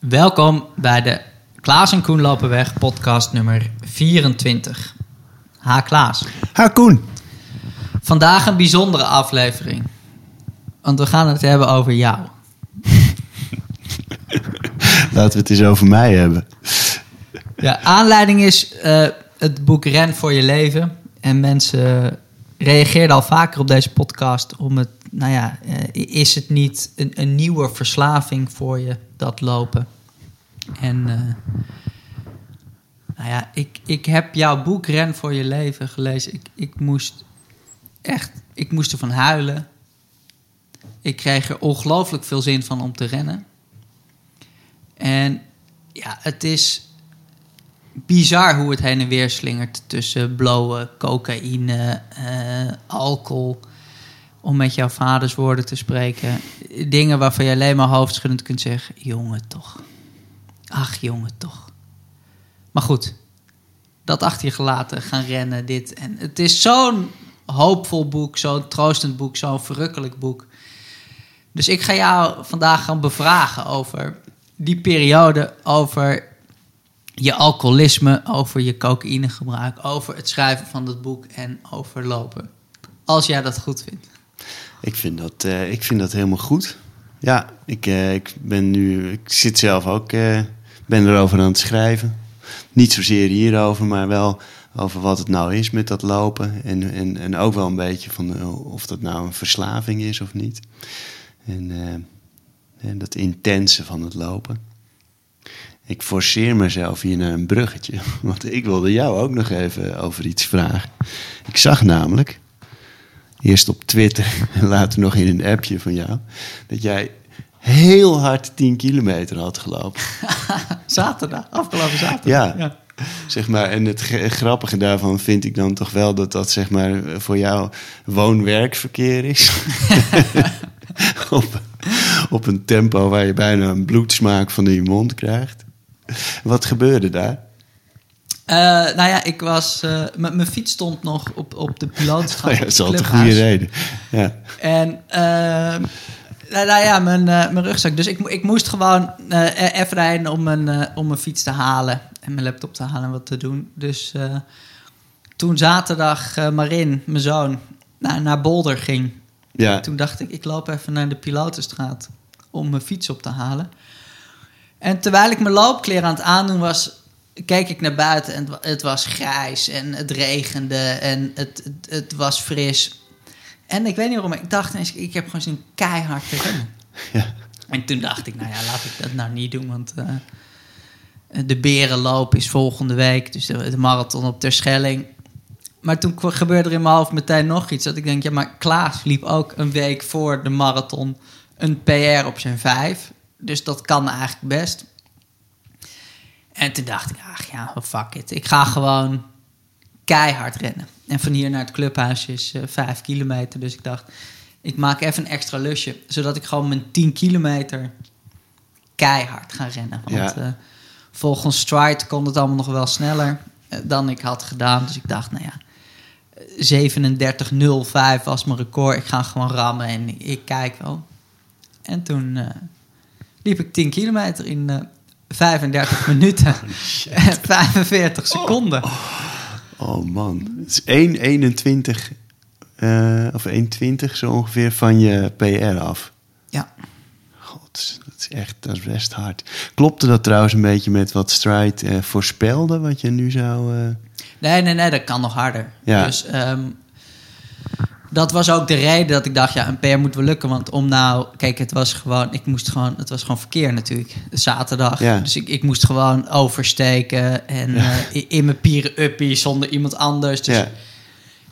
Welkom bij de Klaas en Koen lopen weg podcast nummer 24. Ha Klaas. Ha Koen. Vandaag een bijzondere aflevering. Want we gaan het hebben over jou. Laten we het eens over mij hebben. Ja, aanleiding is eh, het boek Ren voor je leven. En mensen reageerden al vaker op deze podcast om het, nou ja, eh, is het niet een, een nieuwe verslaving voor je, dat lopen? En eh, nou ja, ik, ik heb jouw boek Ren voor je leven gelezen. Ik, ik moest echt, ik moest ervan huilen. Ik kreeg er ongelooflijk veel zin van om te rennen. En ja, het is bizar hoe het heen en weer slingert tussen blowen, cocaïne, eh, alcohol. Om met jouw vaders woorden te spreken. Dingen waarvan je alleen maar hoofdschuddend kunt zeggen: jongen, toch. Ach, jongen, toch. Maar goed, dat achter je gelaten, gaan rennen, dit. En het is zo'n hoopvol boek, zo'n troostend boek, zo'n verrukkelijk boek. Dus ik ga jou vandaag gaan bevragen over die periode, over je alcoholisme, over je cocaïnegebruik, over het schrijven van dat boek en over lopen. Als jij dat goed vindt. Ik vind dat, uh, ik vind dat helemaal goed. Ja, ik, uh, ik ben nu, ik zit zelf ook, uh, ben erover aan het schrijven. Niet zozeer hierover, maar wel over wat het nou is met dat lopen. En, en, en ook wel een beetje van of dat nou een verslaving is of niet. En, en dat intense van het lopen. Ik forceer mezelf hier naar een bruggetje. Want ik wilde jou ook nog even over iets vragen. Ik zag namelijk, eerst op Twitter en later nog in een appje van jou, dat jij heel hard 10 kilometer had gelopen. zaterdag, afgelopen zaterdag. Ja. ja. Zeg maar, en het grappige daarvan vind ik dan toch wel dat dat zeg maar, voor jou woon-werkverkeer is. op, op een tempo waar je bijna een bloedsmaak van in je mond krijgt. Wat gebeurde daar? Uh, nou ja, ik was. Uh, mijn fiets stond nog op, op de pilootstraat. Ja, dat is altijd een goede reden. Ja. En. Uh, nou, nou, ja, mijn, mijn rugzak. Dus ik, ik moest gewoon even rijden om mijn, om mijn fiets te halen. En mijn laptop te halen en wat te doen. Dus toen zaterdag Marin, mijn zoon, naar, naar Boulder ging. Ja. Toen dacht ik, ik loop even naar de pilotenstraat om mijn fiets op te halen. En terwijl ik mijn loopkleren aan het aandoen was, keek ik naar buiten en het was grijs en het regende en het, het, het was fris. En ik weet niet waarom, ik dacht ineens, ik heb gewoon zo'n keihard te rennen. Ja. En toen dacht ik, nou ja, laat ik dat nou niet doen, want uh, de berenloop is volgende week, dus de, de marathon op Terschelling. Maar toen gebeurde er in mijn hoofd meteen nog iets, dat ik denk, ja, maar Klaas liep ook een week voor de marathon een PR op zijn vijf. Dus dat kan eigenlijk best. En toen dacht ik, ach ja, fuck it. Ik ga gewoon keihard rennen. En van hier naar het clubhuis is uh, vijf kilometer. Dus ik dacht, ik maak even een extra lusje. Zodat ik gewoon mijn 10 kilometer keihard ga rennen. Want ja. uh, volgens Stride kon het allemaal nog wel sneller uh, dan ik had gedaan. Dus ik dacht, nou ja, 37.05 was mijn record. Ik ga gewoon rammen en ik kijk wel. En toen liep ik 10 kilometer in 35 minuten en 45 seconden. Oh, oh man, het is 1,21 uh, of 1,20 zo ongeveer van je PR af. Ja. God, dat is echt, dat is best hard. Klopte dat trouwens een beetje met wat Stride uh, voorspelde, wat je nu zou... Uh... Nee, nee, nee, dat kan nog harder. Ja. Dus um, dat was ook de reden dat ik dacht, ja, een PR moet wel lukken. Want om nou, kijk, het was gewoon, ik moest gewoon, het was gewoon verkeer natuurlijk. Zaterdag. Ja. Dus ik, ik moest gewoon oversteken en Ja. uh, in mijn pieren uppie zonder iemand anders. Dus Ja.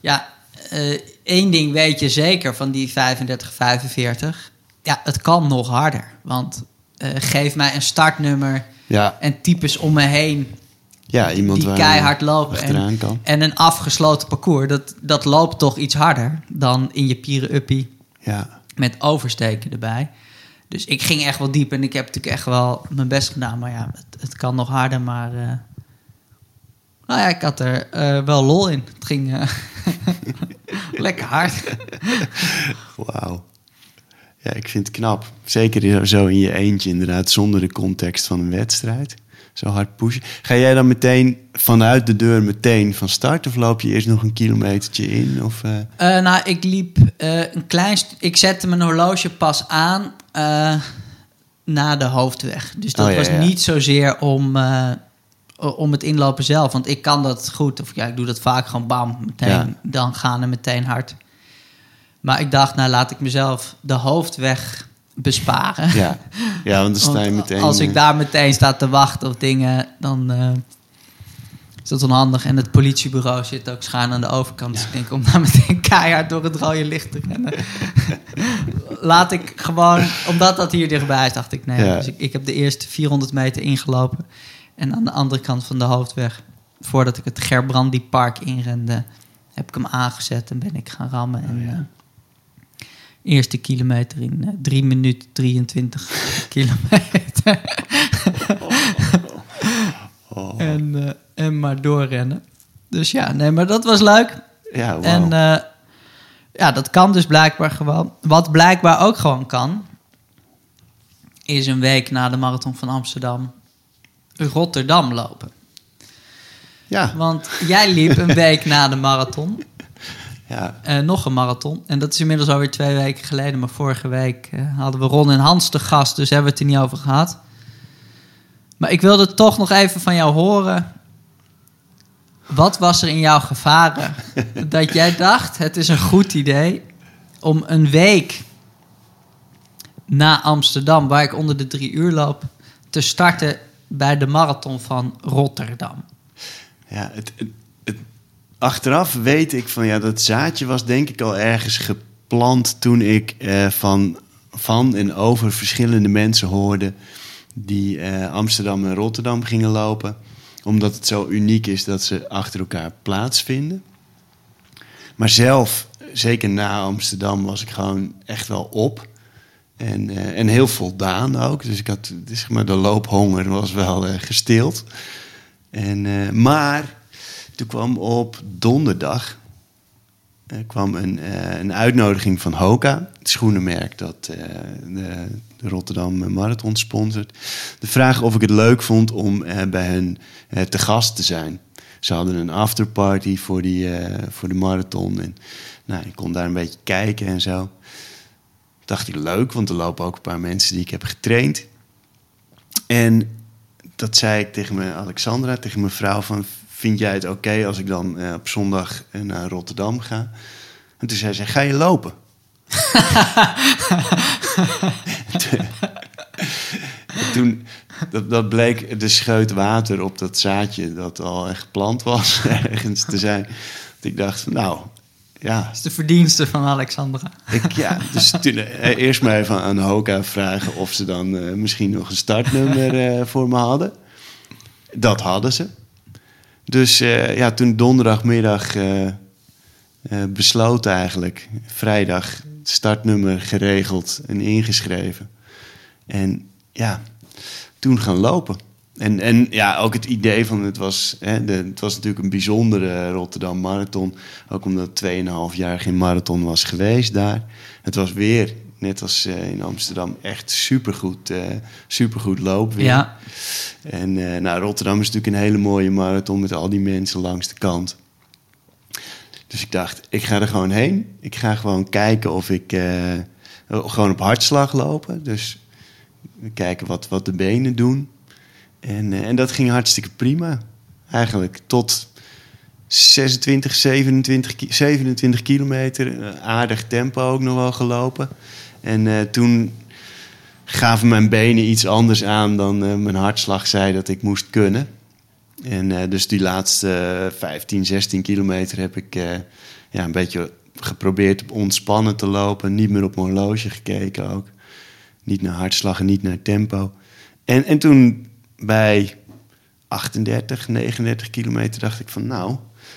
ja, uh, één ding weet je zeker van die 35, 45. Ja, het kan nog harder. Want uh, geef mij een startnummer Ja, en types om me heen ja iemand die keihard lopen. En, kan. en een afgesloten parcours, dat, dat loopt toch iets harder dan in je pieren uppie Ja, met oversteken erbij. Dus ik ging echt wel diep en ik heb natuurlijk echt wel mijn best gedaan. Maar ja, het, het kan nog harder, maar... Uh, nou ja, ik had er uh, wel lol in. Het ging uh, lekker hard. wauw. ja, ik vind het knap. Zeker zo in je eentje, inderdaad, zonder de context van een wedstrijd. Zo hard pushen. Ga jij dan meteen vanuit de deur meteen van start? Of loop je eerst nog een kilometertje in? Of? Eh, nou, ik liep eh, een klein... Ik zette mijn horloge pas aan na de hoofdweg. Dus dat Oh, ja, was ja. niet zozeer om, om het inlopen zelf. Want ik kan dat goed. Of ja, ik doe dat vaak gewoon bam. Meteen, Ja. Dan gaan en meteen hard. Maar ik dacht, nou laat ik mezelf de hoofdweg besparen. Ja. ja, want dan sta je meteen... Als ik eh, daar meteen sta te wachten op dingen, dan eh, is dat onhandig. En het politiebureau zit ook schuin aan de overkant. Dus ik denk, om daar meteen keihard door het rode licht te rennen. Laat ik gewoon, omdat dat hier dichtbij is, dacht ik, nee. Ja. Dus ik, ik heb de eerste 400 meter ingelopen. En aan de andere kant van de hoofdweg, voordat ik het Gerbrandi Park inrende, heb ik hem aangezet en ben ik gaan rammen. En, Oh, ja. Eerste kilometer in eh, 3 minuten 23 kilometer. oh, en, eh, en maar doorrennen. Dus ja, nee, maar dat was leuk. ja, wow. En eh, ja, dat kan dus blijkbaar gewoon. Wat blijkbaar ook gewoon kan, is een week na de Marathon van Amsterdam Rotterdam lopen. ja, Want jij liep een week na de marathon, ja, eh, nog een marathon. En dat is inmiddels alweer twee weken geleden. Maar vorige week eh, hadden we Ron en Hans te gast, dus hebben we het er niet over gehad. Maar ik wilde toch nog even van jou horen. Wat was er in jouw gevaren dat jij dacht: het is een goed idee om een week na Amsterdam, waar ik onder de drie uur loop, te starten bij de marathon van Rotterdam? ja het, achteraf weet ik van ja, dat zaadje was denk ik al ergens geplant toen ik eh, van, van en over verschillende mensen hoorde die eh, Amsterdam en Rotterdam gingen lopen. Omdat het zo uniek is dat ze achter elkaar plaatsvinden. Maar zelf, zeker na Amsterdam, was ik gewoon echt wel op. En, eh, en heel voldaan ook. Dus ik had, zeg maar, de loophonger was wel gestild. En, maar toen kwam op donderdag kwam een, eh, een uitnodiging van Hoka, het schoenenmerk dat eh, de, Rotterdam Marathon sponsort. De vraag of ik het leuk vond om eh, bij eh, te gast te zijn. Ze hadden een afterparty voor, die, voor de marathon. En nou, ik kon daar een beetje kijken en zo. Dacht ik leuk, want er lopen ook een paar mensen die ik heb getraind. En dat zei ik tegen mijn Alexandra, tegen mijn vrouw van... vind jij het oké als ik dan eh, op zondag eh, naar Rotterdam ga? En toen zei ze, ga je lopen? En toen, dat, dat bleek de scheut water op dat zaadje dat al echt geplant was ergens te zijn. Dat ik dacht, nou, ja, Dat is de verdienste van Alexandra. ik, ja, dus toen, eh, eerst maar even aan Hoka vragen of ze dan eh, misschien nog een startnummer eh, voor me hadden. Dat hadden ze. Dus eh, ja, toen donderdagmiddag eh, eh, besloten eigenlijk. Vrijdag startnummer geregeld en ingeschreven. En ja, toen gaan lopen. En, en ja, ook het idee van het was, hè, het was natuurlijk een bijzondere Rotterdam Marathon. Ook omdat het 2,5 jaar geen marathon was geweest daar. Het was weer, net als eh, in Amsterdam, echt supergoed, eh supergoed loopweer. Ja. En eh, nou, Rotterdam is natuurlijk een hele mooie marathon met al die mensen langs de kant. Dus ik dacht, ik ga er gewoon heen. Ik ga gewoon kijken of ik gewoon op hartslag lopen. Dus kijken wat, wat de benen doen. En, en dat ging hartstikke prima. Eigenlijk tot 26, 27, ki- 27 kilometer. aardig tempo ook nog wel gelopen. En eh, toen gaven mijn benen iets anders aan dan eh, mijn hartslag zei dat ik moest kunnen. En eh, dus die laatste eh, 15, 16 kilometer heb ik ja, een beetje geprobeerd op ontspannen te lopen. Niet meer op mijn horloge gekeken ook. Niet naar hartslag en niet naar tempo. En, en toen bij 38, 39 kilometer dacht ik van nou,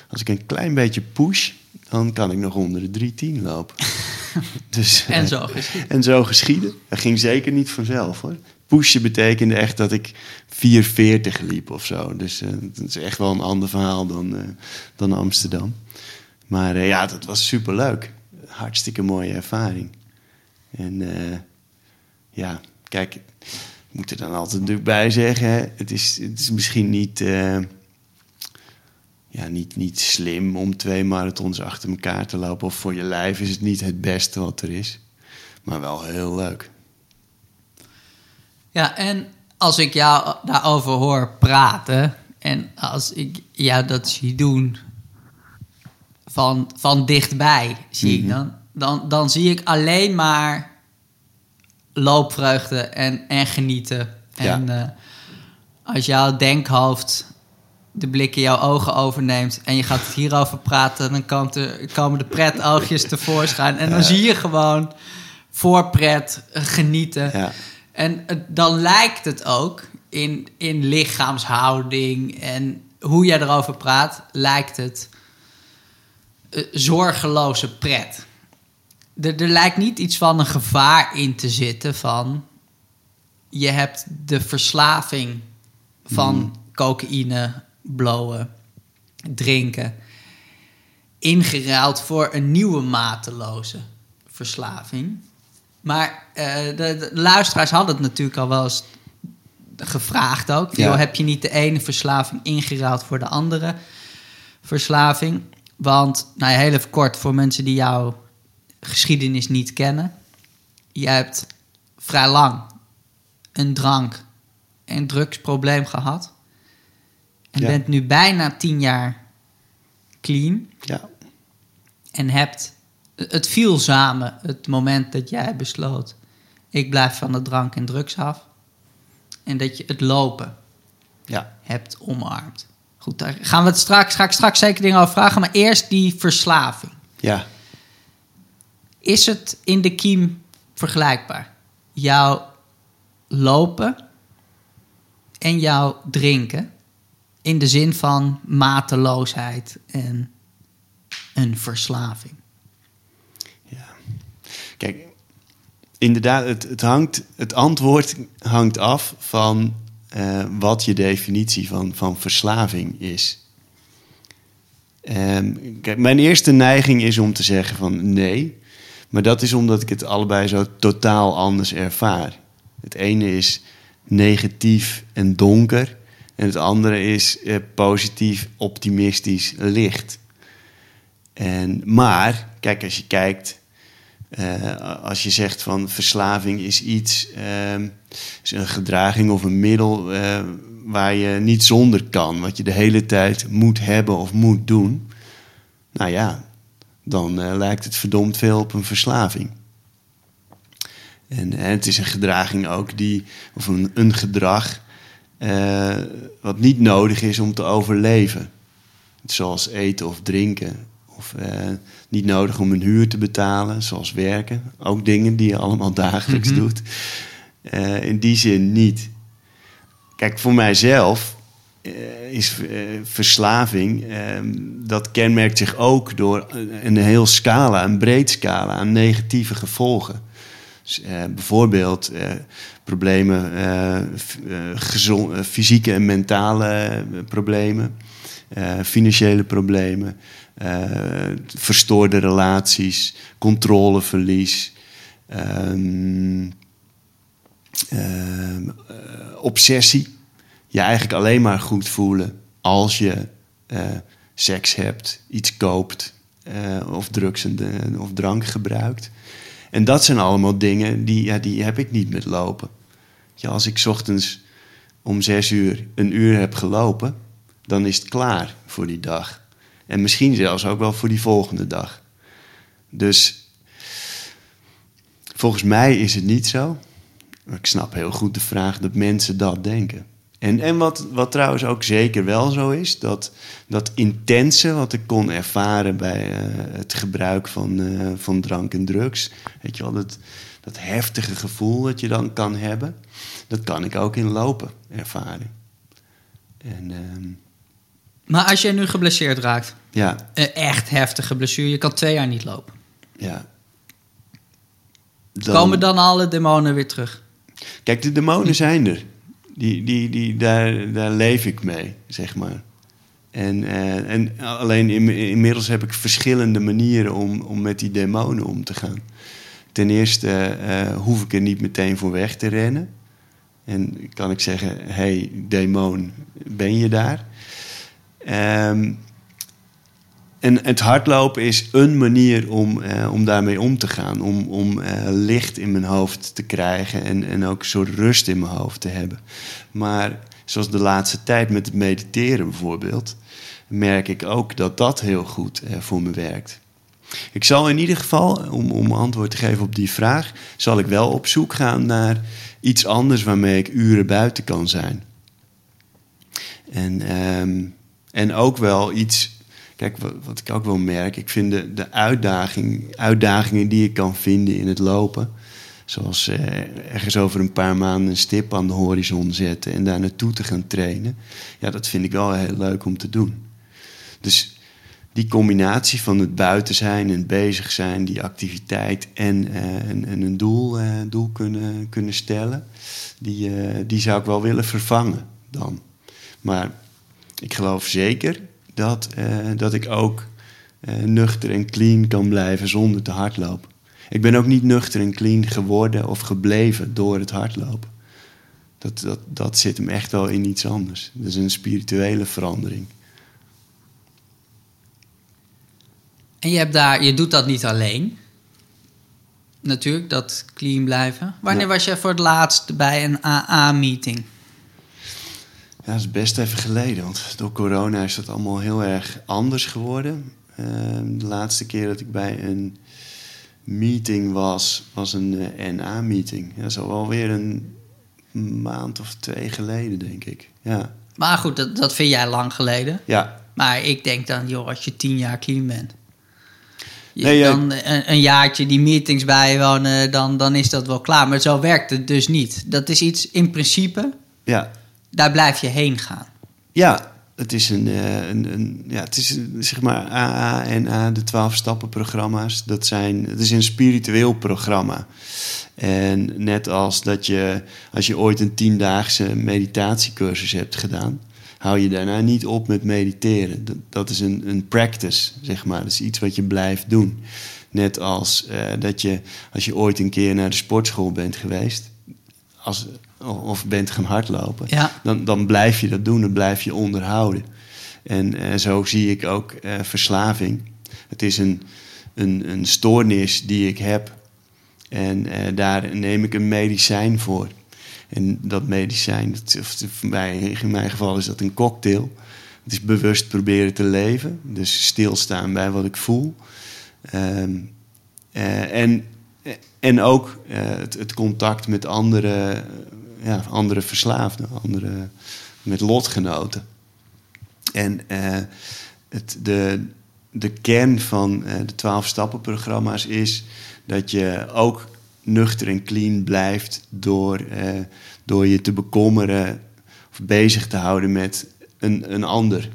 als ik een klein beetje push, dan kan ik nog onder de 310 lopen. dus, En eh, zo geschieden. en zo geschieden. Dat ging zeker niet vanzelf hoor. Pushen betekende echt dat ik 4,40 liep of zo. Dus dat is echt wel een ander verhaal dan, eh, dan Amsterdam. Maar ja, dat was superleuk. Hartstikke mooie ervaring. En ja, kijk, ik moet er dan altijd natuurlijk bij zeggen, hè, het, is, het is misschien niet, ja, niet, niet slim om twee marathons achter elkaar te lopen. Of voor je lijf is het niet het beste wat er is. Maar wel heel leuk. Ja, en als ik jou daarover hoor praten en als ik jou dat zie doen van, van dichtbij, zie ik Mhm. dan, dan, dan zie ik alleen maar loopvreugde en, en genieten. En Ja. eh, als jouw denkhoofd de blik in jouw ogen overneemt en je gaat het hierover praten, dan komt er, komen de pretoogjes tevoorschijn. En dan zie je gewoon voor pret genieten. Ja, En dan lijkt het ook in, in lichaamshouding en hoe jij erover praat, lijkt het eh, zorgeloze pret. Er, er lijkt niet iets van een gevaar in te zitten van je hebt de verslaving van Mm. cocaïne, blowen, drinken ingeruild voor een nieuwe mateloze verslaving. Maar eh, de, de luisteraars hadden het natuurlijk al wel eens gevraagd ook. Ja. Heb je niet de ene verslaving ingeruild voor de andere verslaving? Want, nou heel even kort voor mensen die jouw geschiedenis niet kennen. Je hebt vrij lang een drank- en drugsprobleem gehad. En Ja. bent nu bijna tien jaar clean. ja, En hebt... Het viel samen het moment dat jij besloot... ik blijf van de drank en drugs af. En dat je het lopen ja. hebt omarmd. Goed, daar gaan we het straks, ga ik straks zeker dingen over vragen. Maar eerst die verslaving. ja. Is het in de kiem vergelijkbaar? Jouw lopen en jouw drinken... in de zin van mateloosheid en een verslaving. Kijk, inderdaad, het, het, hangt, het antwoord hangt af van eh, wat je definitie van, van verslaving is. Ehm, kijk, mijn eerste neiging is om te zeggen van nee. Maar dat is omdat ik het allebei zo totaal anders ervaar. Het ene is negatief en donker. En het andere is eh, positief, optimistisch, licht. En, maar, kijk, als je kijkt eh, als je zegt van verslaving is iets, ehm, is een gedraging of een middel eh, waar je niet zonder kan, wat je de hele tijd moet hebben of moet doen, nou ja, dan lijkt het verdomd veel op een verslaving. En het is een gedraging ook die, of een, een gedrag, eh, wat niet nodig is om te overleven. Zoals eten of drinken. Of eh, niet nodig om een huur te betalen, zoals werken. Ook dingen die je allemaal dagelijks Mhm. doet. Eh, in die zin niet. Kijk, voor mijzelf is verslaving, eh, dat kenmerkt zich ook door een, een heel scala, een breed scala aan negatieve gevolgen. Dus, eh, bijvoorbeeld eh, problemen, eh, f- gezon- eh, fysieke en mentale problemen, financiële problemen, verstoorde relaties, controleverlies, ehm, ehm, eh, obsessie. Je eigenlijk alleen maar goed voelen als je seks hebt, iets koopt of drugs en of drank gebruikt. En dat zijn allemaal dingen die, ja, die heb ik niet met lopen. Ja, als ik ochtends om zes uur een uur heb gelopen, dan is het klaar voor die dag. En misschien zelfs ook wel voor die volgende dag. Dus volgens mij is het niet zo. Ik snap heel goed de vraag dat mensen dat denken. En, en wat, wat trouwens ook zeker wel zo is, dat, dat intense wat ik kon ervaren bij eh, het gebruik van, eh, van drank en drugs. Weet je wel, dat, dat heftige gevoel dat je dan kan hebben, dat kan ik ook in lopen ervaren. En ehm, Maar als je nu geblesseerd raakt, ja, een echt heftige blessure, je kan twee jaar niet lopen. ja. Dan- Komen dan alle demonen weer terug? Kijk, de demonen zijn er. Die, die, die, daar, daar leef ik mee, zeg maar. En, eh, en alleen in, inmiddels heb ik verschillende manieren om, om met die demonen om te gaan. ten eerste eh, hoef ik er niet meteen voor weg te rennen. En kan ik zeggen, hey demon, ben je daar? Ehm, en het hardlopen is een manier om, eh, om daarmee om te gaan. Om, om eh, licht in mijn hoofd te krijgen en, en ook een soort rust in mijn hoofd te hebben. Maar zoals de laatste tijd met het mediteren bijvoorbeeld, merk ik ook dat dat heel goed eh, voor me werkt. Ik zal in ieder geval, om, om antwoord te geven op die vraag, zal ik wel op zoek gaan naar iets anders waarmee ik uren buiten kan zijn. En, ehm, en ook wel iets Kijk, wat, ik ook wel merk, ik vind de, uitdaging, uitdagingen die ik kan vinden in het lopen. Zoals eh, ergens over een paar maanden een stip aan de horizon zetten en daar naartoe te gaan trainen. Ja, dat vind ik wel heel leuk om te doen. Dus die combinatie van het buiten zijn en bezig zijn, die activiteit en, en, een doel, uh, doel kunnen, kunnen stellen, die, uh, die zou ik wel willen vervangen dan. Maar ik geloof zeker dat, uh, dat ik ook uh, nuchter en clean kan blijven zonder te hardlopen. Ik ben ook niet nuchter en clean geworden of gebleven door het hardlopen. Dat, dat, dat zit hem echt wel in iets anders. Dat is een spirituele verandering. En je, hebt daar, je doet dat niet alleen. Natuurlijk, dat clean blijven. Wanneer was je voor het laatst bij een AA-meeting? Ja, dat is best even geleden, want door corona is dat allemaal heel erg anders geworden. Ehm, de laatste keer dat ik bij een meeting was, was een uh, NA-meeting. Ja, zo alweer een maand of twee geleden, denk ik. Ja. Maar goed, dat, dat vind jij lang geleden. Ja. Maar ik denk dan, joh, als je tien jaar clean bent. Je, nee, dan een, een, jaartje die meetings bijwonen, dan, dan is dat wel klaar. Maar zo werkt het dus niet. Dat is iets in principe. Ja daar blijf je heen gaan. Ja, het is een, uh, een, ja, het is zeg maar AA en A, de 12 stappen programma's. Dat zijn, het is een spiritueel programma. En net als dat je, als je ooit een tiendaagse meditatiecursus hebt gedaan, hou je daarna niet op met mediteren. Dat, is een, een practice, zeg maar. Dat is iets wat je blijft doen. Net als uh, dat je, als je ooit een keer naar de sportschool bent geweest, als, of bent gaan hardlopen, ja. dan, dan blijf je dat doen, dan blijf je onderhouden. En uh, zo zie ik ook uh, verslaving. Het is een, een, een stoornis die ik heb. En uh, daar neem ik een medicijn voor. En dat medicijn, dat, of mij, in mijn geval is dat een cocktail. Het is bewust proberen te leven. Dus stilstaan bij wat ik voel. Um, en en ook het, het, contact met andere, ja, andere verslaafden, andere, met lotgenoten. En uh, het, de, de kern van uh, de 12 stappenprogramma's is dat je ook nuchter en clean blijft door, door je te bekommeren of bezig te houden met een, een ander.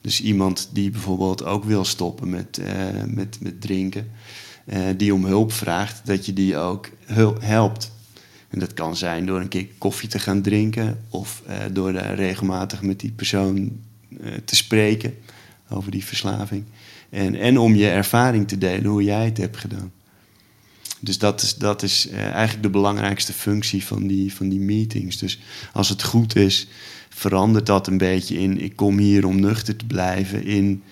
Dus iemand die bijvoorbeeld ook wil stoppen met, met, met drinken die om hulp vraagt, dat je die ook helpt. En dat kan zijn door een keer koffie te gaan drinken of uh, door regelmatig met die persoon uh, te spreken over die verslaving. En, en om je ervaring te delen, hoe jij het hebt gedaan. Dus dat is, dat is eigenlijk de belangrijkste functie van die, van die meetings. Dus als het goed is, verandert dat een beetje in: ik kom hier om nuchter te blijven. In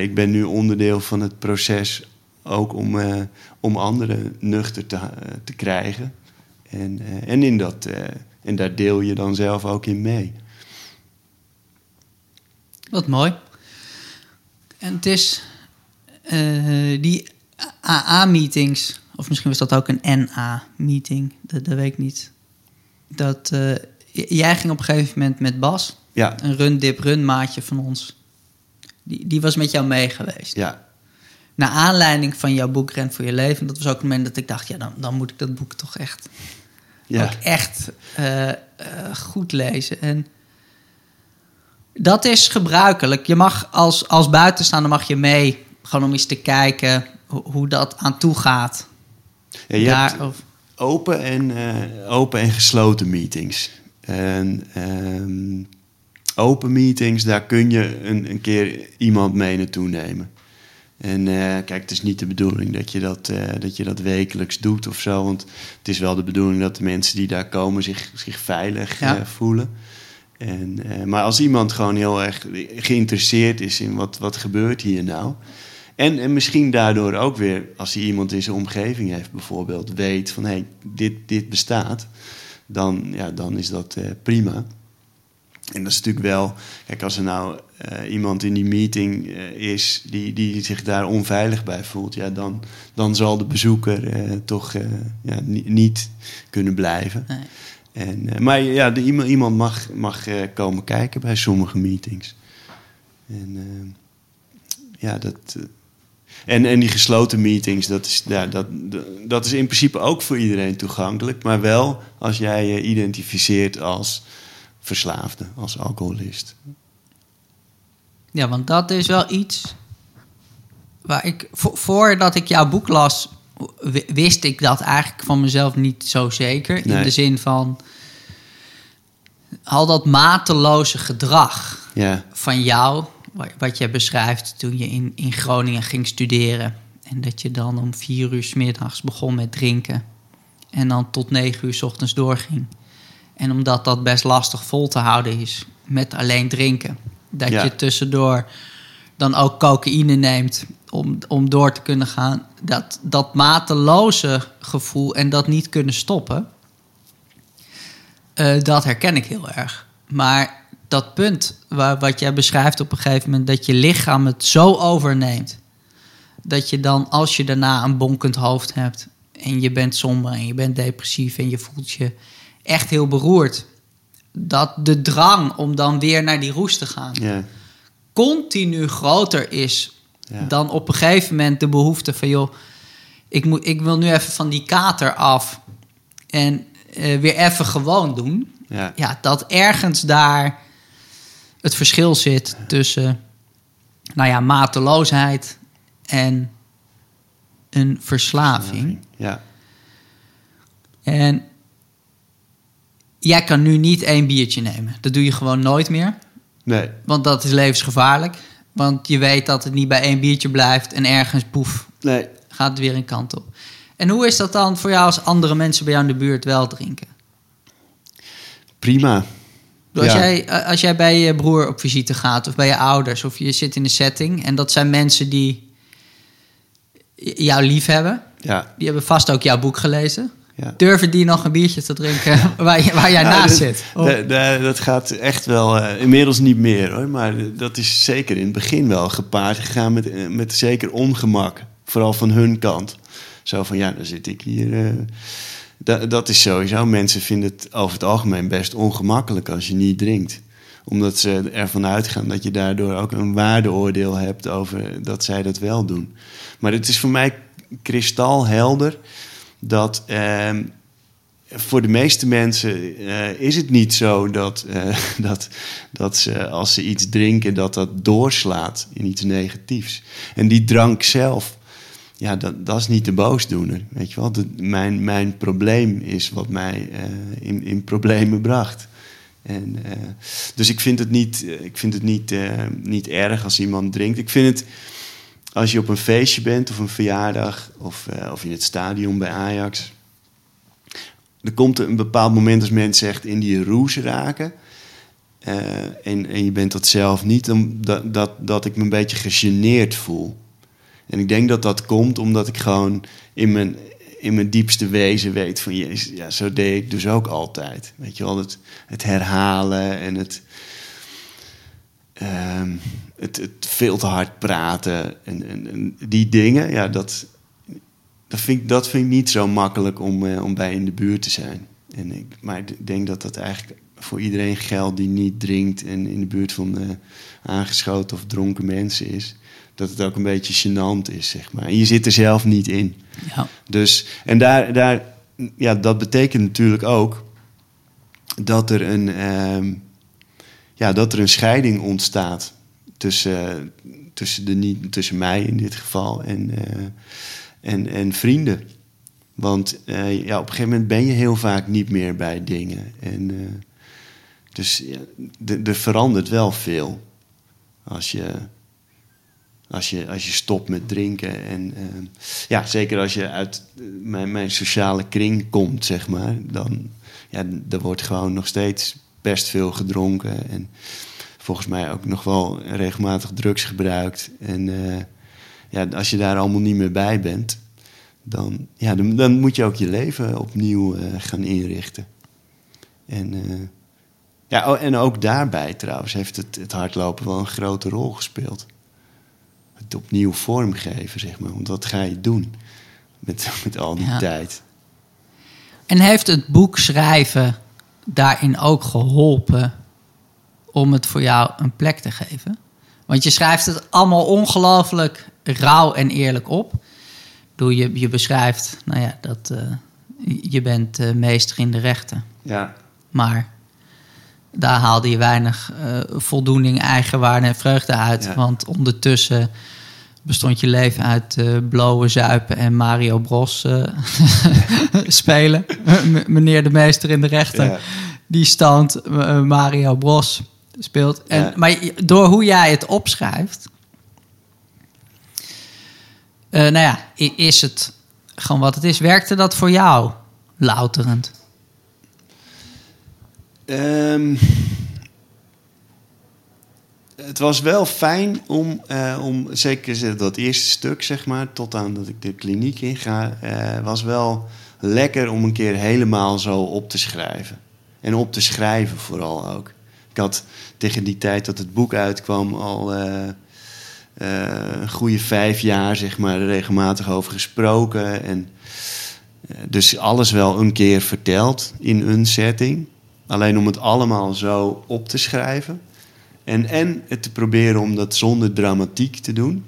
ik ben nu onderdeel van het proces ook om, om anderen nuchter te, te krijgen. En, uh, en, in dat, en daar deel je dan zelf ook in mee. Wat mooi. En het is die AA-meetings, of misschien was dat ook een NA-meeting, dat, dat, weet ik niet. Dat, jij ging op een gegeven moment met Bas, ja. een run-dip-run maatje van ons. Die, die was met jou mee geweest. Ja, naar aanleiding van jouw boek Ren voor je leven. Dat was ook het moment dat ik dacht, ja, dan, dan moet ik dat boek toch echt, ja. ook echt uh, uh, goed lezen. En dat is gebruikelijk. Je mag als, als buitenstaander mag je mee, gewoon om eens te kijken hoe, hoe dat aan toe gaat. Ja, je Daar, hebt of... open, en, uh, open en gesloten meetings. En um, open meetings, daar kun je een, een keer iemand mee naartoe nemen. En eh, kijk, het is niet de bedoeling dat je dat, eh, dat je dat wekelijks doet of zo. Want het is wel de bedoeling dat de mensen die daar komen zich, zich veilig Ja. eh, voelen. En, maar als iemand gewoon heel erg geïnteresseerd is in wat, wat gebeurt hier nou. En, en misschien daardoor ook weer, als hij iemand in zijn omgeving heeft bijvoorbeeld, weet van hé, hey, dit, dit bestaat. Dan, ja, dan is dat prima. En dat is natuurlijk wel, kijk, als er nou eh, iemand in die meeting eh, is die, die zich daar onveilig bij voelt, ja, dan, dan zal de bezoeker eh, toch ja, ni- niet kunnen blijven. Nee. En, maar ja, de, iemand, mag, mag komen kijken bij sommige meetings. En ja, dat. en, en die gesloten meetings, dat is, ja, dat, dat is in principe ook voor iedereen toegankelijk. Maar wel als jij je identificeert als verslaafde, als alcoholist. Ja, want dat is wel iets waar ik vo- voordat ik jouw boek las, wist ik dat eigenlijk van mezelf niet zo zeker. In Nee. de zin van al dat mateloze gedrag Ja, van jou, wa- wat je beschrijft toen je in, in Groningen ging studeren. En dat je dan om vier uur 's middags begon met drinken. En dan tot negen uur 's ochtends doorging. En omdat dat best lastig vol te houden is met alleen drinken. Dat Ja. je tussendoor dan ook cocaïne neemt om, om door te kunnen gaan. Dat, dat mateloze gevoel en dat niet kunnen stoppen. eh, dat herken ik heel erg. Maar dat punt waar, wat jij beschrijft op een gegeven moment... dat je lichaam het zo overneemt... dat je dan als je daarna een bonkend hoofd hebt... en je bent somber en je bent depressief... en je voelt je echt heel beroerd... dat de drang om dan weer naar die roes te gaan... continu groter is... Dan op een gegeven moment de behoefte van... joh, ik, moet, ik wil nu even van die kater af... en eh, weer even gewoon doen. Ja, ja, dat ergens daar het verschil zit tussen, nou ja, mateloosheid en een verslaving. ja, En jij kan nu niet één biertje nemen. Dat doe je gewoon nooit meer, nee, want dat is levensgevaarlijk. Want je weet dat het niet bij één biertje blijft en ergens, poef, nee. gaat het weer een kant op. En hoe is dat dan voor jou als andere mensen bij jou in de buurt wel drinken? Prima. Als, Ja. jij, eh, als jij bij je broer op visite gaat of bij je ouders of je zit in een setting en dat zijn mensen die jou lief hebben, Ja, die hebben vast ook jouw boek gelezen. Ja. Durven die nog een biertje te drinken waar, je- waar jij Nou, naast dat- zit? Oh. da- da- dat gaat echt wel, eh, inmiddels niet meer hoor, maar dat is zeker in het begin wel gepaard gegaan met, eh, met zeker ongemak. Vooral van hun kant. Zo van ja, dan zit ik hier. eh, da- dat is sowieso. Mensen vinden het over het algemeen best ongemakkelijk als je niet drinkt. Omdat ze ervan uitgaan dat je daardoor ook een waardeoordeel hebt over dat zij dat wel doen. Maar het is voor mij kristalhelder dat. ehm, voor de meeste mensen eh, is het niet zo dat, eh, dat, dat ze als ze iets drinken, dat dat doorslaat in iets negatiefs. En die drank zelf, ja, dat, dat is niet de boosdoener. Weet je wel? Mijn, mijn probleem is wat mij eh, in, in problemen bracht. En, dus ik vind het niet, ik vind het niet, niet erg als iemand drinkt. Ik vind het als je op een feestje bent of een verjaardag of, eh, of in het stadion bij Ajax er komt een bepaald moment als mensen echt in die roes raken. eh, en, en je bent dat zelf niet, dan, dat, dat, dat ik me een beetje gegeneerd voel. En ik denk dat dat komt omdat ik gewoon in mijn, in mijn diepste wezen weet van... Jezus, ja, zo deed ik dus ook altijd. Weet je wel, het, het herhalen en het, ehm, het, het veel te hard praten en, en, en die dingen. Ja, dat, dat vind, ik, dat vind ik niet zo makkelijk om, eh, om bij in de buurt te zijn. En ik, maar ik denk dat dat eigenlijk voor iedereen geldt die niet drinkt en in de buurt van eh, aangeschoten of dronken mensen is. Dat het ook een beetje gênant is, zeg maar. En je zit er zelf niet in. Ja. Dus, en daar, daar, ja, dat betekent natuurlijk ook dat er een, ehm, ja, dat er een scheiding ontstaat tussen, tussen, de, tussen mij in dit geval en, eh, en, en vrienden. Want eh, ja, op een gegeven moment ben je heel vaak niet meer bij dingen. En, eh, dus ja, er verandert wel veel als je, Als je, als je stopt met drinken. En ja, zeker als je uit mijn, mijn sociale kring komt, zeg maar. Dan ja, er wordt gewoon nog steeds best veel gedronken. En volgens mij ook nog wel regelmatig drugs gebruikt. En uh, ja, als je daar allemaal niet meer bij bent, dan, ja, dan, dan moet je ook je leven opnieuw uh, gaan inrichten. En, uh, ja, oh, en ook daarbij trouwens heeft het, het hardlopen wel een grote rol gespeeld. Het opnieuw vormgeven, zeg maar. Want wat ga je doen met, met al die ja. tijd? En heeft het boek schrijven daarin ook geholpen om het voor jou een plek te geven? Want je schrijft het allemaal ongelooflijk rauw en eerlijk op. Doe je, je beschrijft, nou ja, dat uh, je bent uh, meester in de rechten. Ja. Maar daar haalde je weinig uh, voldoening, eigenwaarde en vreugde uit. Ja. Want ondertussen bestond je leven uit uh, blowen, zuipen en Mario Bros uh, spelen. meneer de meester in de rechter, ja. die stand Mario Bros speelt. En, ja. Maar door hoe jij het opschrijft, nou ja, is het gewoon wat het is. Werkte dat voor jou louterend? Um, het was wel fijn om, uh, om, zeker dat eerste stuk, zeg maar, tot aan dat ik de kliniek inga, uh, was wel lekker om een keer helemaal zo op te schrijven. En op te schrijven vooral ook. Ik had tegen die tijd dat het boek uitkwam al uh, een goede vijf jaar, zeg maar, regelmatig over gesproken. En dus alles wel een keer verteld in een setting. Alleen om het allemaal zo op te schrijven. En, en het te proberen om dat zonder dramatiek te doen.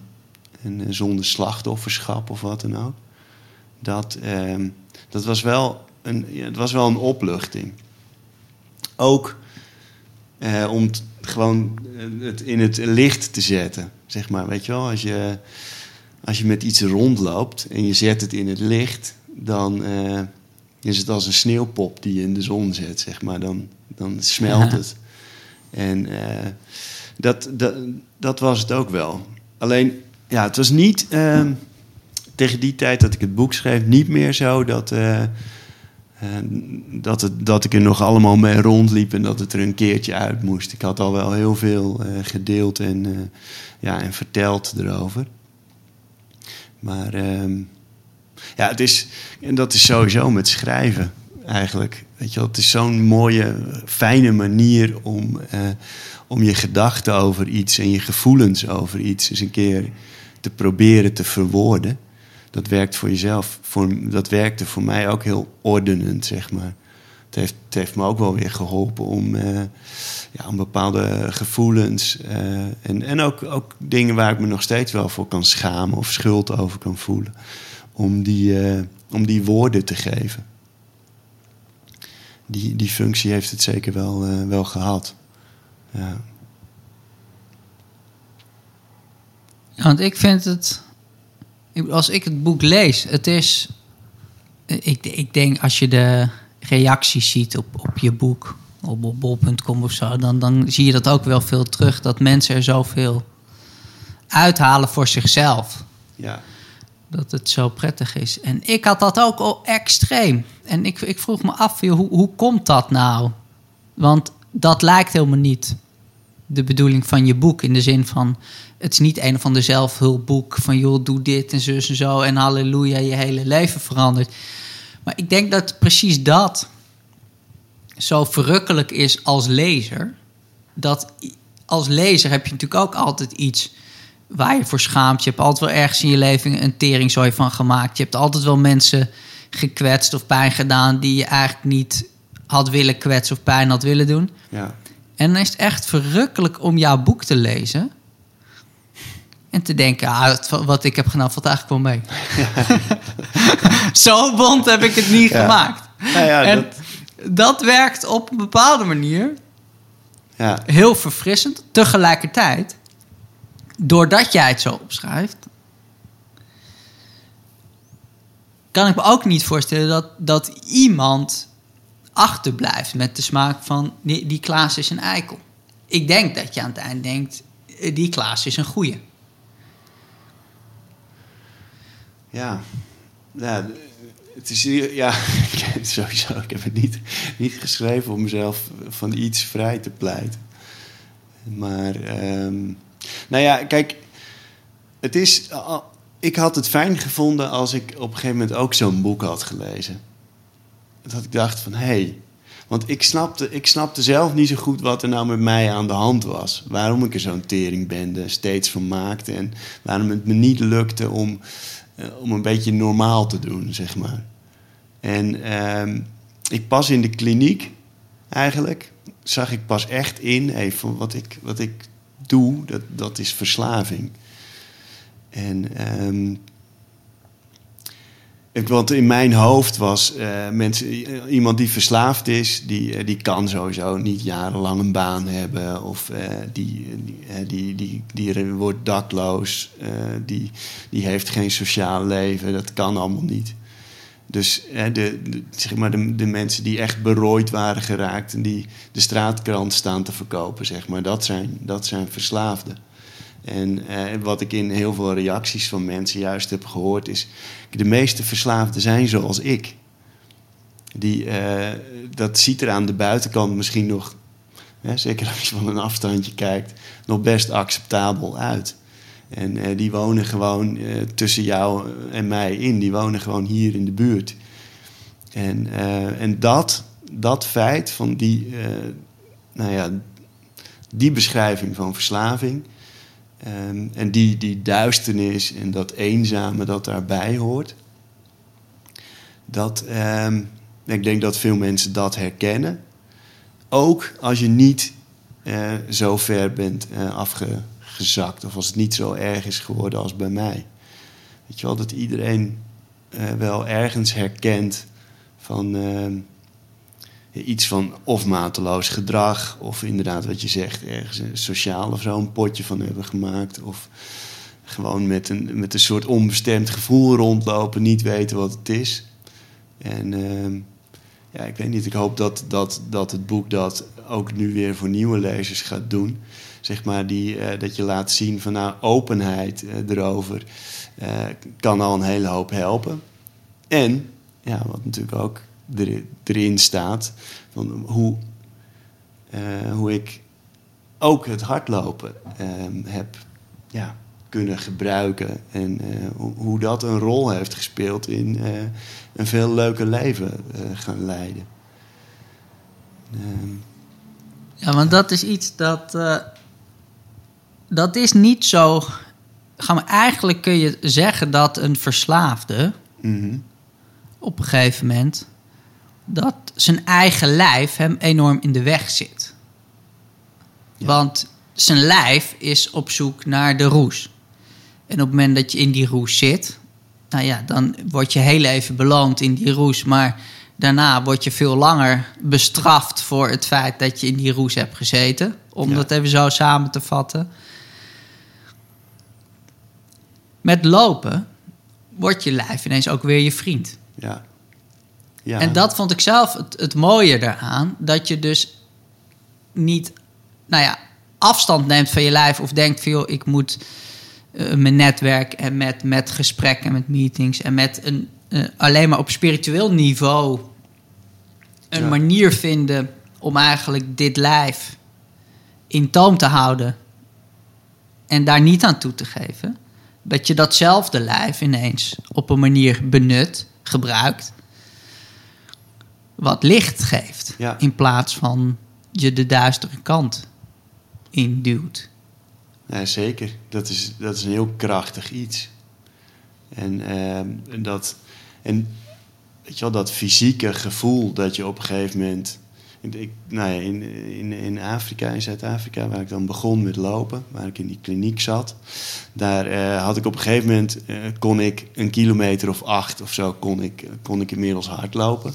En zonder slachtofferschap of wat dan ook. Dat, eh, dat was, wel een, ja, het was wel een opluchting. Ook eh, om t, gewoon het in het licht te zetten. Zeg maar, weet je wel, als je, als je met iets rondloopt en je zet het in het licht, dan uh, is het als een sneeuwpop die je in de zon zet, zeg maar. Dan, dan smelt het. En uh, dat, dat, dat was het ook wel. Alleen, ja, het was niet uh, tegen die tijd dat ik het boek schreef, niet meer zo dat, uh, dat, het, dat ik er nog allemaal mee rondliep en dat het er een keertje uit moest. Ik had al wel heel veel gedeeld en, ja, en verteld erover. Maar ehm, ja, het is, en dat is sowieso met schrijven eigenlijk. Weet je het is zo'n mooie, fijne manier om, uh, om je gedachten over iets en je gevoelens over iets eens een keer te proberen te verwoorden. Dat werkt voor jezelf. Voor, dat werkte voor mij ook heel ordenend, zeg maar. Het heeft, het heeft me ook wel weer geholpen om, uh, ja, om bepaalde gevoelens uh, en, en ook, ook dingen waar ik me nog steeds wel voor kan schamen of schuld over kan voelen, om die, uh, om die woorden te geven die, die functie heeft het zeker wel, uh, wel gehad. Ja. Want ik vind het, als ik het boek lees, het is, ik, ik denk als je de reacties ziet op, op je boek, op bol.com of zo, dan, dan zie je dat ook wel veel terug, dat mensen er zoveel uithalen voor zichzelf. Ja dat het zo prettig is. En ik had dat ook al extreem. En ik, ik vroeg me af, hoe, hoe komt dat nou? Want dat lijkt helemaal niet de bedoeling van je boek. In de zin van, het is niet een of ander zelfhulpboek van... joh, doe dit en zus en zo en halleluja, je hele leven verandert. Maar ik denk dat precies dat zo verrukkelijk is als lezer... dat als lezer heb je natuurlijk ook altijd iets waar je voor schaamt. Je hebt altijd wel ergens in je leven een teringzooi van gemaakt. Je hebt altijd wel mensen gekwetst of pijn gedaan die je eigenlijk niet had willen kwetsen of pijn had willen doen. Ja. En dan is het echt verrukkelijk om jouw boek te lezen. En te denken, ah, wat ik heb gedaan valt eigenlijk wel mee. Zo bond heb ik het niet ja. gemaakt. Ja, ja, en dat... dat... werkt op een bepaalde manier ja. heel verfrissend. Tegelijkertijd doordat jij het zo opschrijft, kan ik me ook niet voorstellen dat, dat iemand achterblijft met de smaak van die, die Klaas is een eikel. Ik denk dat je aan het eind denkt, eh, die Klaas is een goeie. Ja, ja het is ja, sowieso. Ik heb het niet, niet geschreven om mezelf van iets vrij te pleiten. Maar, um, nou ja, kijk, het is. Ik had het fijn gevonden als ik op een gegeven moment ook zo'n boek had gelezen. Dat ik dacht van hé. Hey, want ik snapte, ik snapte zelf niet zo goed wat er nou met mij aan de hand was. Waarom ik er zo'n teringbende steeds van maakte. En waarom het me niet lukte om, uh, om een beetje normaal te doen, zeg maar. En uh, ik pas in de kliniek eigenlijk. Zag ik pas echt in, even wat ik, wat ik doe, dat, dat is verslaving. En um, want in mijn hoofd was uh, mensen, iemand die verslaafd is, die, eh, die kan sowieso niet jarenlang een baan hebben. Of die, die, die, die, die, wordt dakloos, die, die heeft geen sociaal leven. Dat kan allemaal niet. Dus de, de, zeg maar de, de mensen die echt berooid waren geraakt en die de straatkrant staan te verkopen, zeg maar, dat zijn, dat zijn verslaafden. En eh, wat ik in heel veel reacties van mensen juist heb gehoord is... de meeste verslaafden zijn zoals ik. Die, uh, dat ziet er aan de buitenkant misschien nog... Hè, zeker als je van een afstandje kijkt... nog best acceptabel uit. En uh, die wonen gewoon tussen jou en mij in. Die wonen gewoon hier in de buurt. En, en dat, dat feit van die, nou ja, die beschrijving van verslaving Um, en die, die duisternis en dat eenzame dat daarbij hoort. Dat, um, ik denk dat veel mensen dat herkennen. Ook als je niet zo ver bent uh, afgezakt. Of als het niet zo erg is geworden als bij mij. Weet je wel, dat iedereen uh, wel ergens herkent van ehm, iets van of mateloos gedrag, of inderdaad wat je zegt, ergens sociaal of zo een potje van hebben gemaakt. Of gewoon met een, met een soort onbestemd gevoel rondlopen, niet weten wat het is. En uh, ja, ik weet niet, ik hoop dat, dat, dat het boek dat ook nu weer voor nieuwe lezers gaat doen. Zeg maar, die, uh, dat je laat zien van nou, openheid uh, erover uh, kan al een hele hoop helpen. En, ja, wat natuurlijk ook erin staat. Van hoe, hoe ik ook het hardlopen uh, heb ja, kunnen gebruiken. En uh, hoe dat een rol heeft gespeeld in eh, een veel leuker leven gaan leiden. Ehm. Ja, want dat is iets dat. Dat is niet zo. Gaan eigenlijk kun je zeggen dat een verslaafde. Mm -hmm. op een gegeven moment dat zijn eigen lijf hem enorm in de weg zit. Want zijn lijf is op zoek naar de roes. En op het moment dat je in die roes zit, nou ja, dan word je heel even beloond in die roes. Maar daarna word je veel langer bestraft voor het feit dat je in die roes hebt gezeten. Om dat even zo samen te vatten. Met lopen wordt je lijf ineens ook weer je vriend. Ja. Ja. En dat vond ik zelf het, het mooie daaraan. Dat je dus niet, nou ja, afstand neemt van je lijf of denkt van joh, ik moet uh, mijn netwerk en met, met gesprekken, met meetings en met een uh, alleen maar op spiritueel niveau een ja. manier vinden om eigenlijk dit lijf in toom te houden en daar niet aan toe te geven. Dat je datzelfde lijf ineens op een manier benut, gebruikt wat licht geeft. In plaats van je de duistere kant induwt. Ja, zeker. Dat is, dat is een heel krachtig iets. En, uh, dat, en weet je wel, dat fysieke gevoel dat je op een gegeven moment. Ik, nou ja, in, in, in Afrika, in Zuid-Afrika, waar ik dan begon met lopen, waar ik in die kliniek zat, daar uh, had ik op een gegeven moment, uh, kon ik een kilometer of acht of zo, kon ik, kon ik inmiddels hardlopen.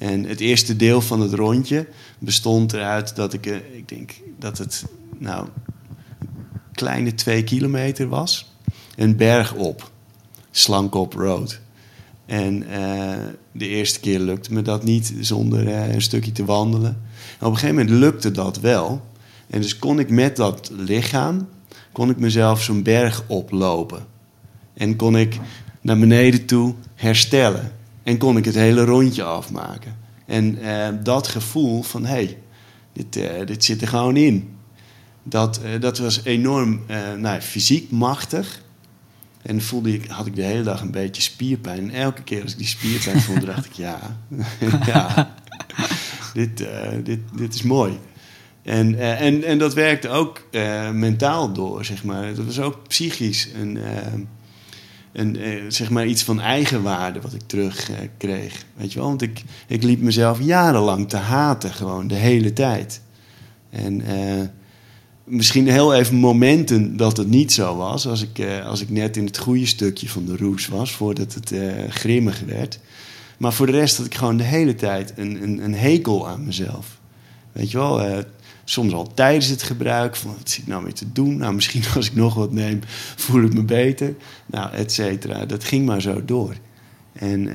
En het eerste deel van het rondje bestond eruit dat ik, eh, ik denk dat het nou kleine twee kilometer was. Een berg op, Slankop Road. En uh, de eerste keer lukte me dat niet zonder uh, een stukje te wandelen. En op een gegeven moment lukte dat wel. En dus kon ik met dat lichaam, kon ik mezelf zo'n berg oplopen. En kon ik naar beneden toe herstellen. En kon ik het hele rondje afmaken. En eh, dat gevoel van, hé, hey, dit, eh, dit zit er gewoon in. Dat, eh, dat was enorm eh, nou, fysiek machtig. En voelde ik, had ik de hele dag een beetje spierpijn. En elke keer als ik die spierpijn voelde, dacht ik, ja, ja dit, eh, dit, dit is mooi. En, eh, en, en dat werkte ook eh, mentaal door, zeg maar. Dat was ook psychisch een, een, zeg maar iets van eigenwaarde wat ik terug eh, kreeg. Weet je wel? Want ik, ik liep mezelf jarenlang te haten, gewoon de hele tijd. En misschien heel even momenten dat het niet zo was. Als ik, eh, als ik net in het goede stukje van de roes was, voordat het eh, grimmig werd. Maar voor de rest had ik gewoon de hele tijd een, een, een hekel aan mezelf. Weet je wel, eh, soms al tijdens het gebruik. Van, wat zit ik nou weer te doen? Nou, misschien als ik nog wat neem, voel ik me beter. Nou, et cetera. Dat ging maar zo door. En,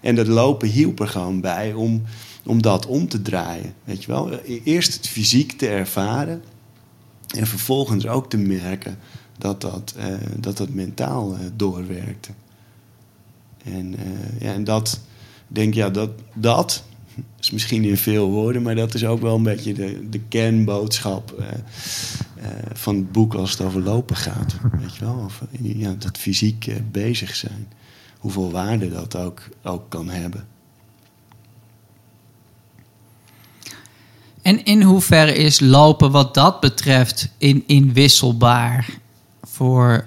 en dat lopen hielp er gewoon bij om, om dat om te draaien. Weet je wel? Eerst het fysiek te ervaren. En vervolgens ook te merken dat dat, eh, dat, dat mentaal eh, doorwerkte. En, eh, ja, en dat, denk ja, dat, dat is misschien in veel woorden, maar dat is ook wel een beetje de, de kernboodschap van het boek als het over lopen gaat. Weet je wel? Of, ja, dat fysiek bezig zijn. Hoeveel waarde dat ook, ook kan hebben. En in hoeverre is lopen wat dat betreft in, inwisselbaar voor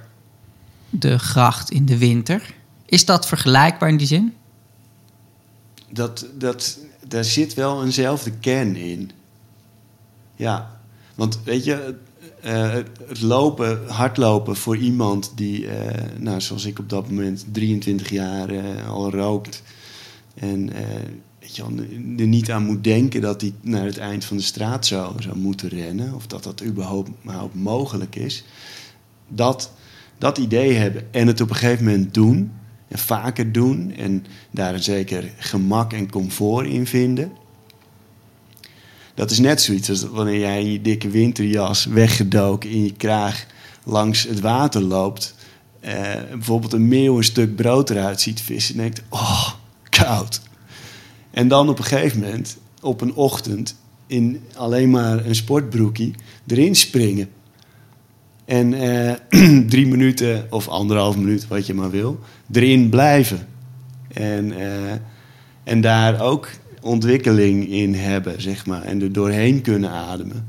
de gracht in de winter? Is dat vergelijkbaar in die zin? Dat, dat, daar zit wel eenzelfde kern in. Ja, want weet je, eh, het lopen, hardlopen voor iemand die, eh, nou, zoals ik op dat moment, 23 jaar eh, al rookt. En eh, weet je, wel, er niet aan moet denken dat hij naar het eind van de straat zou, zou moeten rennen. Of dat dat überhaupt, mogelijk is. Dat, dat idee hebben en het op een gegeven moment doen. En vaker doen. En daar een zeker gemak en comfort in vinden. Dat is net zoiets als wanneer jij in je dikke winterjas weggedoken in je kraag langs het water loopt. eh, bijvoorbeeld een meeuw een stuk brood eruit ziet vissen. En denkt, oh, koud. En dan op een gegeven moment, op een ochtend, in alleen maar een sportbroekie, erin springen. En eh, drie minuten of anderhalf minuut, wat je maar wil, erin blijven. En, eh, en daar ook ontwikkeling in hebben, zeg maar. En er doorheen kunnen ademen.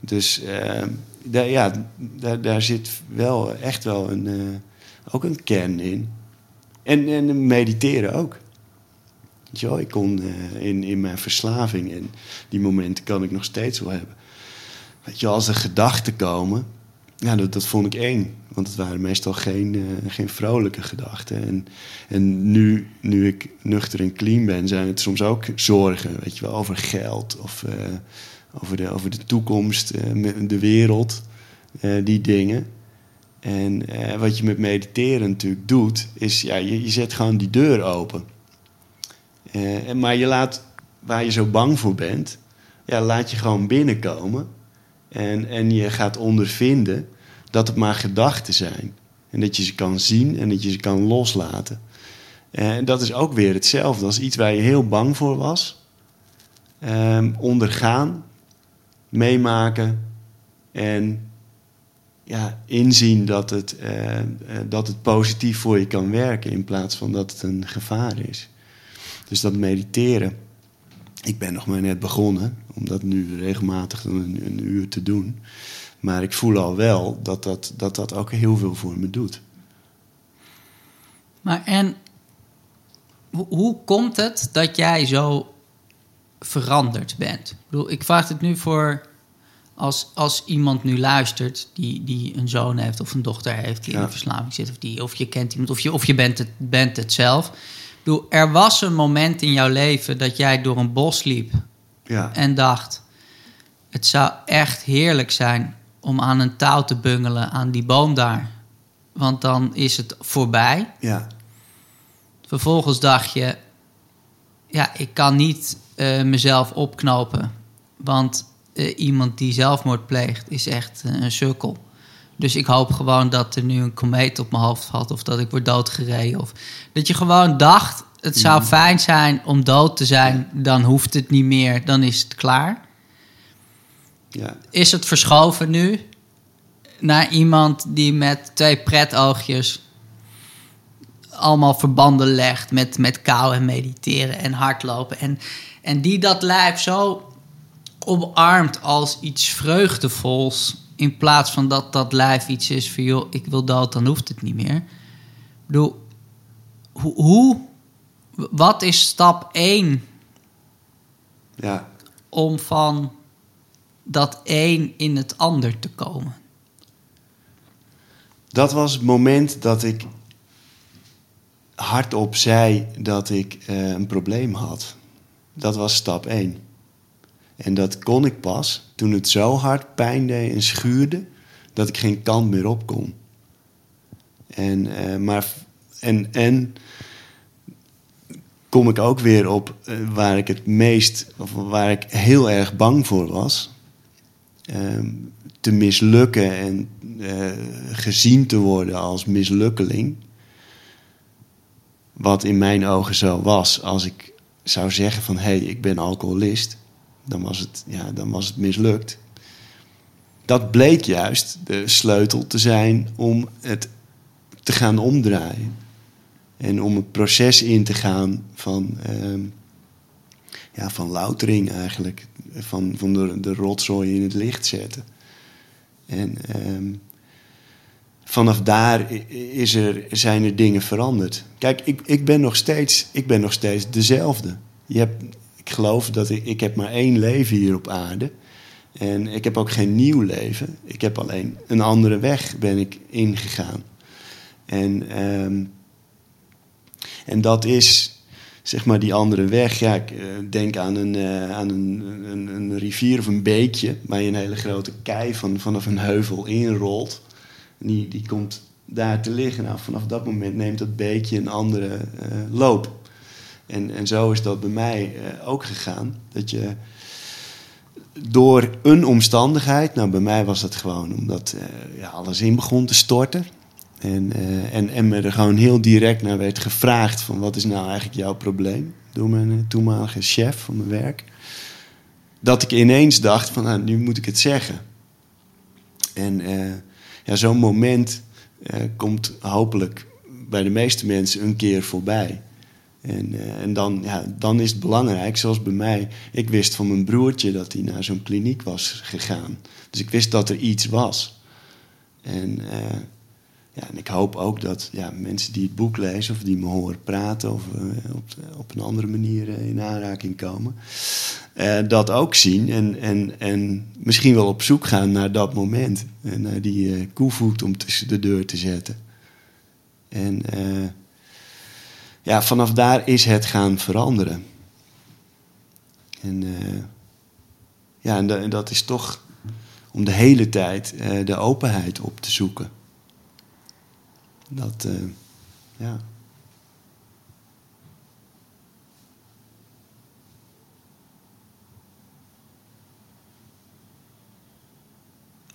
Dus eh, daar, ja, daar, daar zit wel echt wel een, eh, ook een kern in. En, en mediteren ook. Ik kon eh, in, in mijn verslaving, en die momenten kan ik nog steeds wel hebben. Weet je, als er gedachten komen, ja, dat, dat vond ik eng. Want het waren meestal geen, eh, geen vrolijke gedachten. En, en nu, nu ik nuchter en clean ben, zijn het soms ook zorgen. Weet je wel, over geld of eh, over, de, over de toekomst, de wereld, die dingen. En wat je met mediteren natuurlijk doet, is ja, je, je zet gewoon die deur open. Eh, maar je laat, waar je zo bang voor bent, ja, laat je gewoon binnenkomen. En, en je gaat ondervinden dat het maar gedachten zijn. En dat je ze kan zien en dat je ze kan loslaten. En dat is ook weer hetzelfde als iets waar je heel bang voor was. Ehm, ondergaan, meemaken en ja, inzien dat het, eh, eh, dat het positief voor je kan werken in plaats van dat het een gevaar is. Dus dat mediteren. Ik ben nog maar net begonnen om dat nu regelmatig een, een uur te doen. Maar ik voel al wel dat dat, dat dat ook heel veel voor me doet. Maar en hoe, komt het dat jij zo veranderd bent? Ik bedoel, ik vraag het nu voor als, als iemand nu luistert die, die een zoon heeft of een dochter heeft die in verslaving zit, of, die, of je kent iemand, of je, of je bent, het, bent het zelf. Bedoel, er was een moment in jouw leven dat jij door een bos liep Ja, en dacht: het zou echt heerlijk zijn om aan een touw te bungelen aan die boom daar. Want dan is het voorbij. ja, Vervolgens dacht je: ja, ik kan niet eh, mezelf opknopen. Want eh, iemand die zelfmoord pleegt is echt eh, een sukkel. Dus ik hoop gewoon dat er nu een komeet op mijn hoofd valt of dat ik word doodgereden. Of dat je gewoon dacht, het zou Mhm. fijn zijn om dood te zijn, dan hoeft het niet meer, dan is het klaar. Ja, Is het verschoven nu naar iemand die met twee pretoogjes allemaal verbanden legt met, met kou en mediteren en hardlopen. En, en die dat lijf zo omarmt als iets vreugdevols. In plaats van dat dat lijf iets is van joh, ik wil dood, dan hoeft het niet meer. Ik bedoel, hoe, hoe wat is stap 1 ja. om van dat een in het ander te komen? Dat was het moment dat ik hardop zei dat ik eh, een probleem had. Dat was stap 1. En dat kon ik pas toen het zo hard pijn deed en schuurde dat ik geen kant meer op kon. En, eh, maar, en, en kom ik ook weer op eh, waar ik het meest, of waar ik heel erg bang voor was. Ehm, te mislukken en eh, gezien te worden als mislukkeling. Wat in mijn ogen zo was. Als ik zou zeggen van hé, hey, ik ben alcoholist, dan was, het, ja, dan was het mislukt. Dat bleek juist de sleutel te zijn om het te gaan omdraaien. En om het proces in te gaan van, ehm, ja, van loutering eigenlijk. Van, van de, de rotzooi in het licht zetten. En ehm, vanaf daar is er, zijn er dingen veranderd. Kijk, ik, ik, ben nog steeds, ik ben nog steeds dezelfde. Je hebt, ik geloof dat ik, ik heb maar één leven hier op aarde. En ik heb ook geen nieuw leven. Ik heb alleen een andere weg ben ik ingegaan. En, ehm, en dat is zeg maar die andere weg. Ja, ik eh, denk aan, een, eh, aan een, een, een rivier of een beekje... waar je een hele grote kei van, vanaf een heuvel inrolt. Die, die komt daar te liggen. Nou, vanaf dat moment neemt dat beekje een andere eh, loop. En, en zo is dat bij mij eh, ook gegaan. Dat je door een omstandigheid... Nou, bij mij was dat gewoon omdat eh, ja, alles in begon te storten... En, eh, en, en me er gewoon heel direct naar werd gevraagd van wat is nou eigenlijk jouw probleem door mijn toenmalige chef van mijn werk. Dat ik ineens dacht van nou, nu moet ik het zeggen. En ja, zo'n moment komt hopelijk bij de meeste mensen een keer voorbij. En, eh, en dan, ja, dan is het belangrijk, zoals bij mij. Ik wist van mijn broertje dat hij naar zo'n kliniek was gegaan. Dus ik wist dat er iets was. En eh, ja, en ik hoop ook dat ja, mensen die het boek lezen of die me horen praten of eh, op, op een andere manier in aanraking komen, dat ook zien en, en, en misschien wel op zoek gaan naar dat moment. En naar die koevoet om tussen de deur te zetten. En ja, vanaf daar is het gaan veranderen. En eh, ja, en, da- en dat is toch om de hele tijd eh, de openheid op te zoeken. Dat, eh, ja.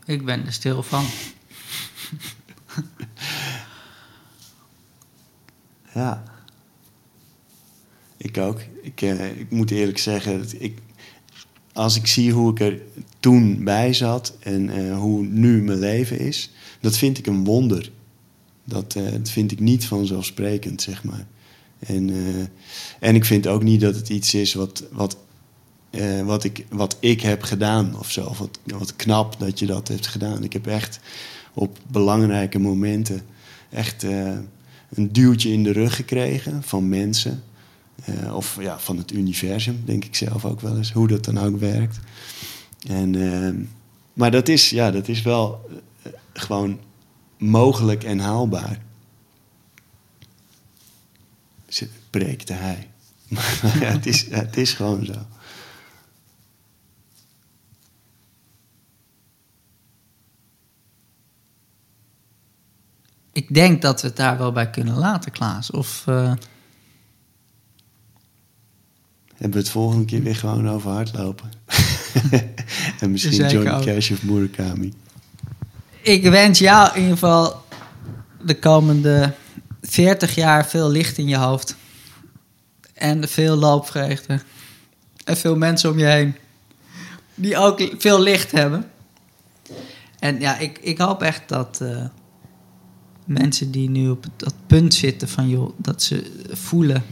Ik ben er stil van. Ja. Ik ook. Ik, eh, ik moet eerlijk zeggen, dat ik, als ik zie hoe ik er toen bij zat en eh, hoe nu mijn leven is, dat vind ik een wonder. Dat, eh, dat vind ik niet vanzelfsprekend, zeg maar. En, en ik vind ook niet dat het iets is wat, wat, wat, ik, wat ik heb gedaan of zo. Wat, wat knap dat je dat hebt gedaan. Ik heb echt op belangrijke momenten echt een duwtje in de rug gekregen van mensen. Eh, of ja, van het universum, denk ik zelf ook wel eens, hoe dat dan ook werkt. En, eh, maar dat is, ja, dat is wel eh, gewoon mogelijk en haalbaar. Ze- Preekte hij. Maar ja, het, is, het is gewoon zo. Ik denk dat we het daar wel bij kunnen laten, Klaas. Of eh, Hebben we het volgende keer weer gewoon over hardlopen. en misschien Zeker Johnny ook. Cash of Murakami. ik wens jou in ieder geval de komende 40 jaar veel licht in je hoofd. En veel loopvreugde. En veel mensen om je heen. Die ook veel licht hebben. En ja, ik, ik hoop echt dat eh, mensen die nu op dat punt zitten van joh, dat ze voelen.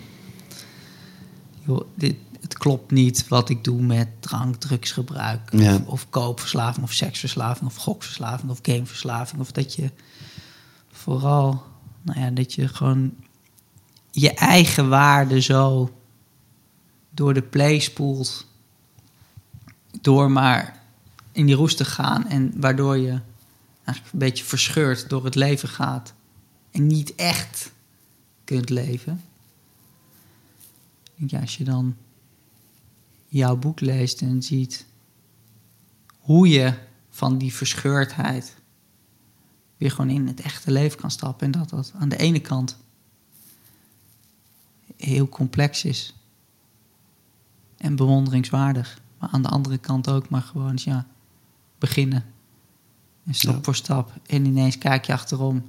Joh, dit, het klopt niet wat ik doe met drank, drugsgebruik. Ja. Of, of koopverslaving, of seksverslaving, of gokverslaving, of gameverslaving. Of dat je vooral, nou ja, dat je gewoon je eigen waarde zo door de play spoelt. Door maar in die roes te gaan en waardoor je eigenlijk een beetje verscheurd door het leven gaat. En niet echt kunt leven. Ik denk, Ja, als je dan jouw boek leest en ziet hoe je van die verscheurdheid weer gewoon in het echte leven kan stappen. En dat dat aan de ene kant heel complex is en bewonderingswaardig. Maar aan de andere kant ook maar gewoon eens, ja, beginnen. En stap Ja. voor stap. En ineens kijk je achterom.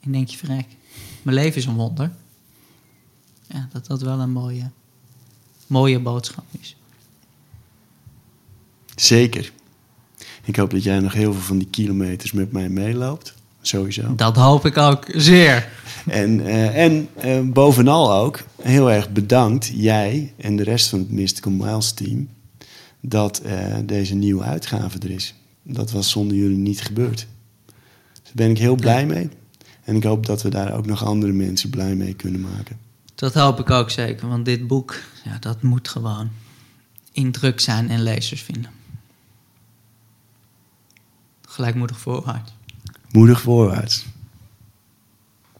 En denk je, verrek, mijn leven is een wonder. Ja, dat dat wel een mooie, mooie boodschap is. Zeker. Ik hoop dat jij nog heel veel van die kilometers met mij meeloopt. Sowieso. Dat hoop ik ook zeer. En, eh, en eh, bovenal ook, heel erg bedankt, jij en de rest van het Mystical Miles team, dat eh, deze nieuwe uitgave er is. Dat was zonder jullie niet gebeurd. Dus daar ben ik heel blij mee. En ik hoop dat we daar ook nog andere mensen blij mee kunnen maken. Dat hoop ik ook zeker, want dit boek, ja, dat moet gewoon in druk zijn en lezers vinden. Gelijkmoedig voorwaarts. Moedig voorwaarts.